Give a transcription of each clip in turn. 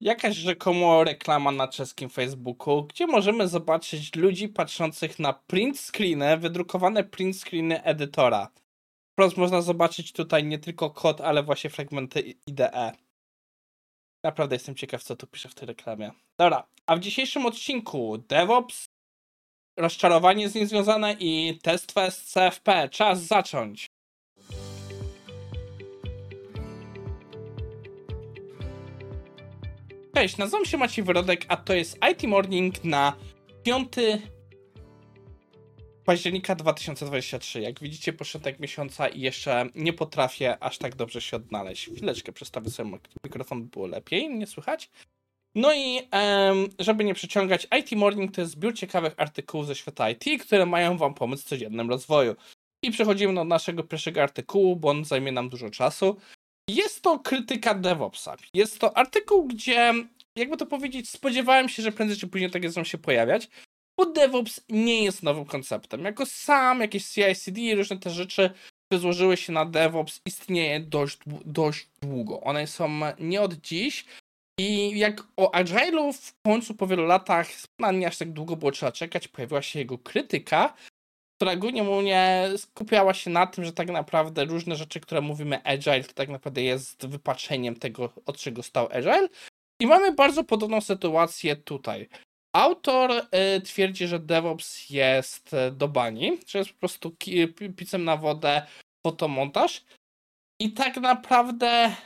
jakaś rzekomo reklama na czeskim Facebooku, gdzie możemy zobaczyć ludzi patrzących na print screeny, wydrukowane print screeny edytora. Wprost można zobaczyć tutaj nie tylko kod, ale właśnie fragmenty IDE. Naprawdę jestem ciekaw, co tu pisze w tej reklamie. Dobra, a w dzisiejszym odcinku DevOps, rozczarowanie z nim związane i test fest CFP. Czas zacząć. Cześć, nazywam się Maciej Wyrodek, a to jest IT Morning na 5 października 2023. Jak widzicie, początek miesiąca i jeszcze nie potrafię aż tak dobrze się odnaleźć. Chwileczkę przestawię sobie mikrofon, by było lepiej, nie słychać. No i żeby nie przeciągać, IT Morning to jest zbiór ciekawych artykułów ze świata IT, które mają Wam pomóc w codziennym rozwoju. I przechodzimy do naszego pierwszego artykułu, bo on zajmie nam dużo czasu. Jest to krytyka DevOpsa. Jest to artykuł, gdzie, jakby to powiedzieć, spodziewałem się, że prędzej czy później takie są się pojawiać, bo DevOps nie jest nowym konceptem. Jako sam jakieś CI/CD i różne te rzeczy, które złożyły się na DevOps, istnieje dość, dość długo. One są nie od dziś. I jak o Agile'u w końcu po wielu latach, no nie aż tak długo było trzeba czekać, pojawiła się jego krytyka, która głównie skupiała się na tym, że tak naprawdę różne rzeczy, które mówimy Agile, to tak naprawdę jest wypaczeniem tego, od czego stał Agile. I mamy bardzo podobną sytuację tutaj. Autor y, twierdzi, że DevOps jest y, do bani, że jest po prostu picem na wodę, fotomontaż. I tak naprawdę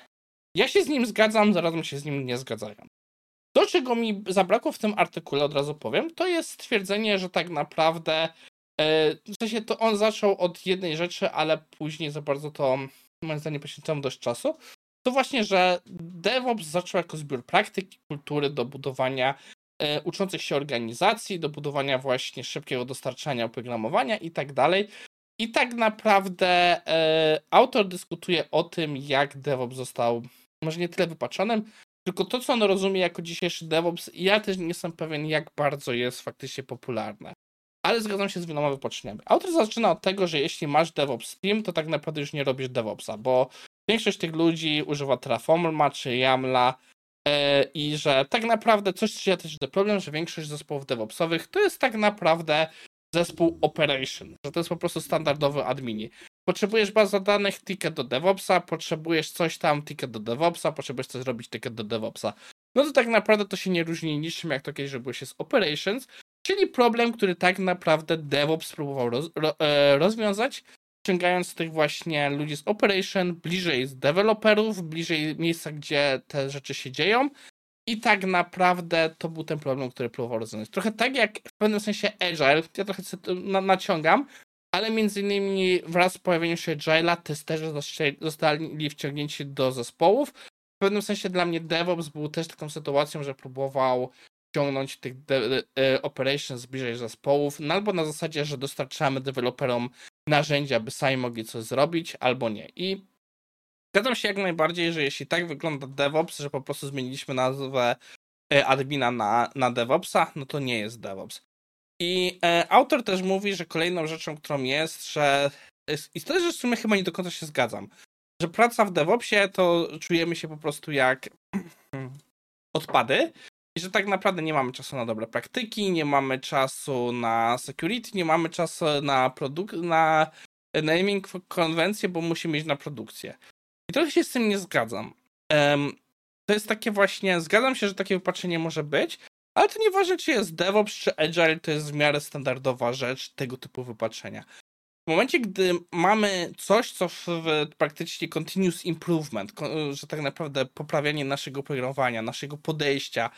ja się z nim zgadzam, zarazem się z nim nie zgadzają. To, czego mi zabrakło w tym artykule, od razu powiem, to jest stwierdzenie, że tak naprawdę w sensie to on zaczął od jednej rzeczy, ale później za bardzo to moim zdaniem poświęcam dość czasu. To właśnie, że DevOps zaczął jako zbiór praktyki, kultury do budowania e, uczących się organizacji, do budowania właśnie szybkiego dostarczania oprogramowania i tak dalej. I tak naprawdę e, autor dyskutuje o tym, jak DevOps został może nie tyle wypaczonym, tylko to, co on rozumie jako dzisiejszy DevOps, ja też nie jestem pewien, jak bardzo jest faktycznie popularne ale zgadzam się z wieloma wypoczniami. Autor zaczyna od tego, że jeśli masz DevOps Team, to tak naprawdę już nie robisz DevOpsa, bo większość tych ludzi używa Terraforma czy YAMLa yy, i że tak naprawdę coś się też ten problem, że większość zespołów DevOpsowych to jest tak naprawdę zespół operation, że to jest po prostu standardowy admini. Potrzebujesz bazę danych, ticket do DevOpsa, potrzebujesz coś tam, ticket do DevOpsa, potrzebujesz coś zrobić, ticket do DevOpsa. No to tak naprawdę to się nie różni niczym, jak to kiedyś robiło się z operations, Czyli problem, który tak naprawdę DevOps spróbował roz, ro, e, rozwiązać, ściągając tych właśnie ludzi z operation, bliżej z deweloperów, bliżej miejsca, gdzie te rzeczy się dzieją. I tak naprawdę to był ten problem, który próbował rozwiązać. Trochę tak jak w pewnym sensie Agile, ja trochę na, naciągam, ale między innymi wraz z pojawieniem się Agile'a testerzy zostali wciągnięci do zespołów. W pewnym sensie dla mnie DevOps był też taką sytuacją, że próbował ciągnąć tych e, operations bliżej zespołów, no albo na zasadzie, że dostarczamy deweloperom narzędzia, by sami mogli coś zrobić, albo nie. I zgadzam się jak najbardziej, że jeśli tak wygląda DevOps, że po prostu zmieniliśmy nazwę e, admina na, na DevOpsa, no to nie jest DevOps. I e, autor też mówi, że kolejną rzeczą, którą jest, że i to jest w sumie chyba nie do końca się zgadzam, że praca w DevOpsie to czujemy się po prostu jak odpady, i że tak naprawdę nie mamy czasu na dobre praktyki, nie mamy czasu na security, nie mamy czasu na produkt, na naming konwencję, bo musimy iść na produkcję. I trochę się z tym nie zgadzam. Um, to jest takie właśnie, zgadzam się, że takie wypaczenie może być, ale to nieważne, czy jest DevOps, czy Agile, to jest w miarę standardowa rzecz tego typu wypaczenia. W momencie, gdy mamy coś, co w, w praktycznie continuous improvement, że tak naprawdę poprawianie naszego programowania, naszego podejścia,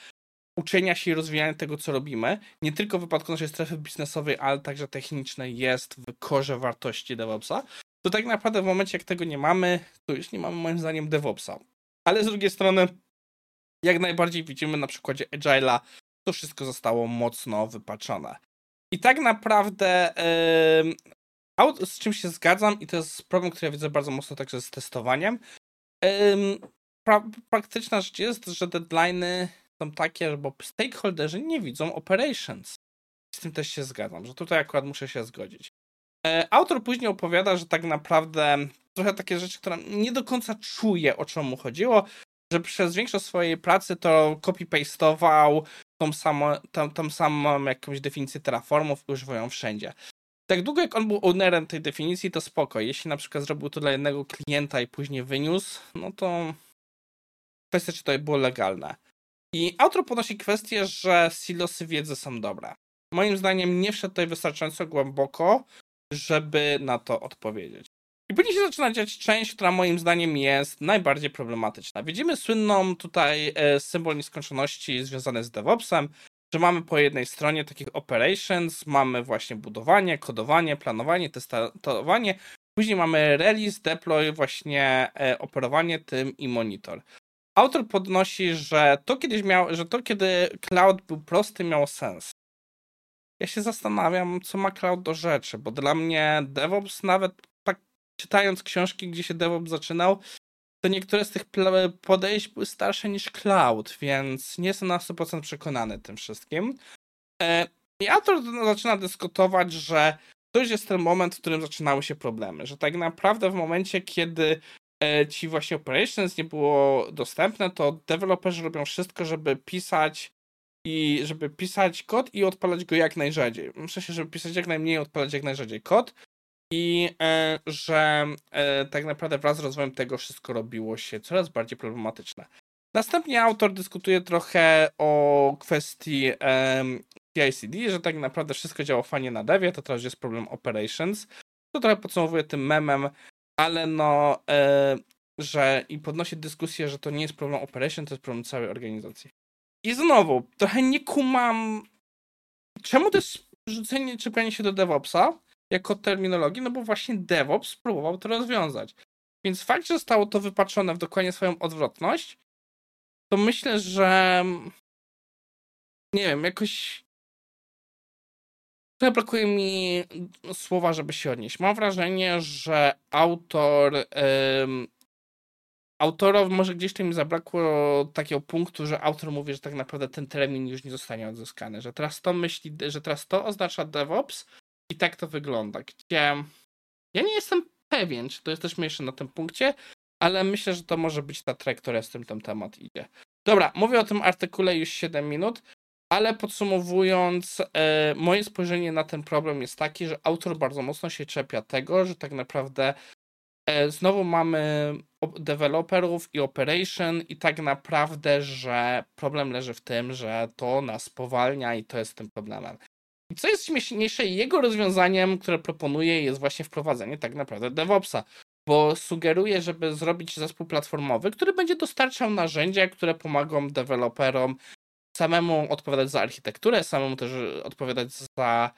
uczenia się i rozwijania tego, co robimy, nie tylko w wypadku naszej strefy biznesowej, ale także technicznej jest w korze wartości DevOpsa, to tak naprawdę w momencie, jak tego nie mamy, to już nie mamy moim zdaniem DevOpsa. Ale z drugiej strony, jak najbardziej widzimy na przykładzie Agile'a, to wszystko zostało mocno wypaczone. I tak naprawdę yy, z czym się zgadzam i to jest problem, który ja widzę bardzo mocno także z testowaniem. Yy, pra praktyczna rzecz jest, że deadline'y są takie, bo stakeholderzy nie widzą operations. Z tym też się zgadzam, że tutaj akurat muszę się zgodzić. E, autor później opowiada, że tak naprawdę trochę takie rzeczy, które nie do końca czuje, o czym mu chodziło, że przez większość swojej pracy to copy-pastował tą samą, tą, tą samą jakąś definicję terraformów używają wszędzie. Tak długo jak on był ownerem tej definicji, to spoko. Jeśli na przykład zrobił to dla jednego klienta i później wyniósł, no to kwestia, czy to było legalne. I autor podnosi kwestię, że silosy wiedzy są dobre. Moim zdaniem nie wszedł tutaj wystarczająco głęboko, żeby na to odpowiedzieć. I później się zaczyna dziać część, która moim zdaniem jest najbardziej problematyczna. Widzimy słynną tutaj e, symbol nieskończoności związany z DevOpsem, że mamy po jednej stronie takich operations, mamy właśnie budowanie, kodowanie, planowanie, testowanie, później mamy release, deploy, właśnie e, operowanie tym i monitor. Autor podnosi, że to kiedyś miał, że to kiedy cloud był prosty miało sens. Ja się zastanawiam, co ma cloud do rzeczy, bo dla mnie DevOps nawet tak czytając książki, gdzie się DevOps zaczynał, to niektóre z tych podejść były starsze niż cloud, więc nie jestem na 100% przekonany tym wszystkim. E, I autor zaczyna dyskutować, że to już jest ten moment, w którym zaczynały się problemy, że tak naprawdę w momencie, kiedy ci właśnie operations nie było dostępne, to deweloperzy robią wszystko, żeby pisać i żeby pisać kod i odpalać go jak najrzadziej. Myślę, żeby pisać jak najmniej, odpalać jak najrzadziej kod i e, że e, tak naprawdę wraz z rozwojem tego wszystko robiło się coraz bardziej problematyczne. Następnie autor dyskutuje trochę o kwestii e, CI/CD, że tak naprawdę wszystko działa fajnie na devie, to teraz jest problem operations. To trochę podsumowuje tym memem, ale no, e, że i podnosi dyskusję, że to nie jest problem operations, to jest problem całej organizacji. I znowu, trochę nie kumam, czemu to jest rzucenie, czepianie się do DevOpsa, jako terminologii, no bo właśnie DevOps próbował to rozwiązać. Więc fakt, że zostało to wypatrzone w dokładnie swoją odwrotność, to myślę, że nie wiem, jakoś trochę brakuje mi słowa, żeby się odnieść. Mam wrażenie, że autor um, autorowi może gdzieś tam mi zabrakło takiego punktu, że autor mówi, że tak naprawdę ten termin już nie zostanie odzyskany, że teraz to myśli, że teraz to oznacza DevOps, i tak to wygląda, gdzie ja nie jestem pewien, czy to jesteśmy jeszcze na tym punkcie, ale myślę, że to może być ta trajektoria, z tym ten temat idzie. Dobra, mówię o tym artykule już 7 minut, ale podsumowując, e, moje spojrzenie na ten problem jest takie, że autor bardzo mocno się czepia tego, że tak naprawdę e, znowu mamy deweloperów i operation i tak naprawdę, że problem leży w tym, że to nas powalnia i to jest tym problemem. I co jest śmieszniejsze, jego rozwiązaniem, które proponuje, jest właśnie wprowadzenie tak naprawdę DevOpsa, bo sugeruje, żeby zrobić zespół platformowy, który będzie dostarczał narzędzia, które pomogą deweloperom samemu odpowiadać za architekturę, samemu też odpowiadać za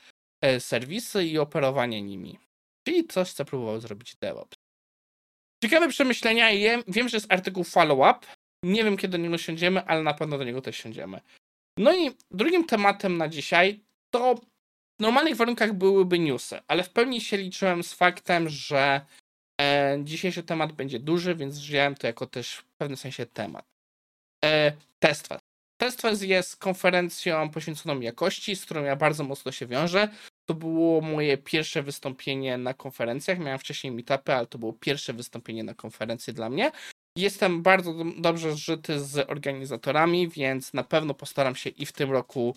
e, serwisy i operowanie nimi. Czyli coś, co próbował zrobić DevOps. Ciekawe przemyślenia. Wiem, że jest artykuł follow-up. Nie wiem, kiedy do niego siądziemy, ale na pewno do niego też siądziemy. No i drugim tematem na dzisiaj to w normalnych warunkach byłyby newsy, ale w pełni się liczyłem z faktem, że e, dzisiejszy temat będzie duży, więc wziąłem to jako też w pewnym sensie temat. E, TestFest. TestFest jest konferencją poświęconą jakości, z którą ja bardzo mocno się wiążę. To było moje pierwsze wystąpienie na konferencjach. Miałem wcześniej meetupy, ale to było pierwsze wystąpienie na konferencji dla mnie. Jestem bardzo dobrze zżyty z organizatorami, więc na pewno postaram się i w tym roku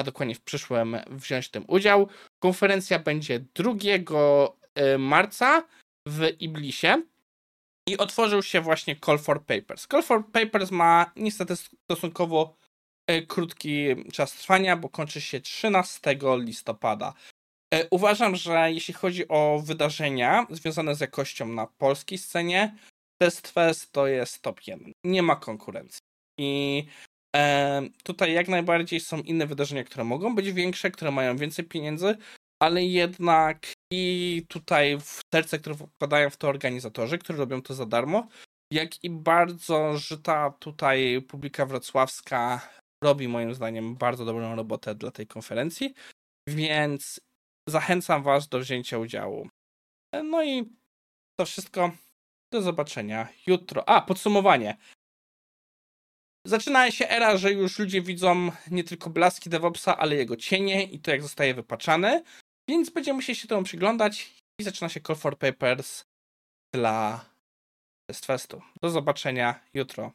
a dokładnie w przyszłym wziąć w tym udział. Konferencja będzie 2 e, marca w Iblisie i otworzył się właśnie Call for Papers. Call for Papers ma niestety stosunkowo e, krótki czas trwania, bo kończy się 13 listopada. E, uważam, że jeśli chodzi o wydarzenia związane z jakością na polskiej scenie, TestFest to jest top 1. Nie ma konkurencji. I Tutaj jak najbardziej są inne wydarzenia, które mogą być większe, które mają więcej pieniędzy, ale jednak i tutaj w serce, które wkładają w to organizatorzy, którzy robią to za darmo, jak i bardzo żyta tutaj publika wrocławska robi moim zdaniem bardzo dobrą robotę dla tej konferencji, więc zachęcam Was do wzięcia udziału. No i to wszystko. Do zobaczenia jutro. A, podsumowanie. Zaczyna się era, że już ludzie widzą nie tylko blaski DevOpsa, ale jego cienie i to jak zostaje wypaczany, więc będziemy musieli się temu przyglądać i zaczyna się Call for Papers dla Testfestu. Do zobaczenia jutro.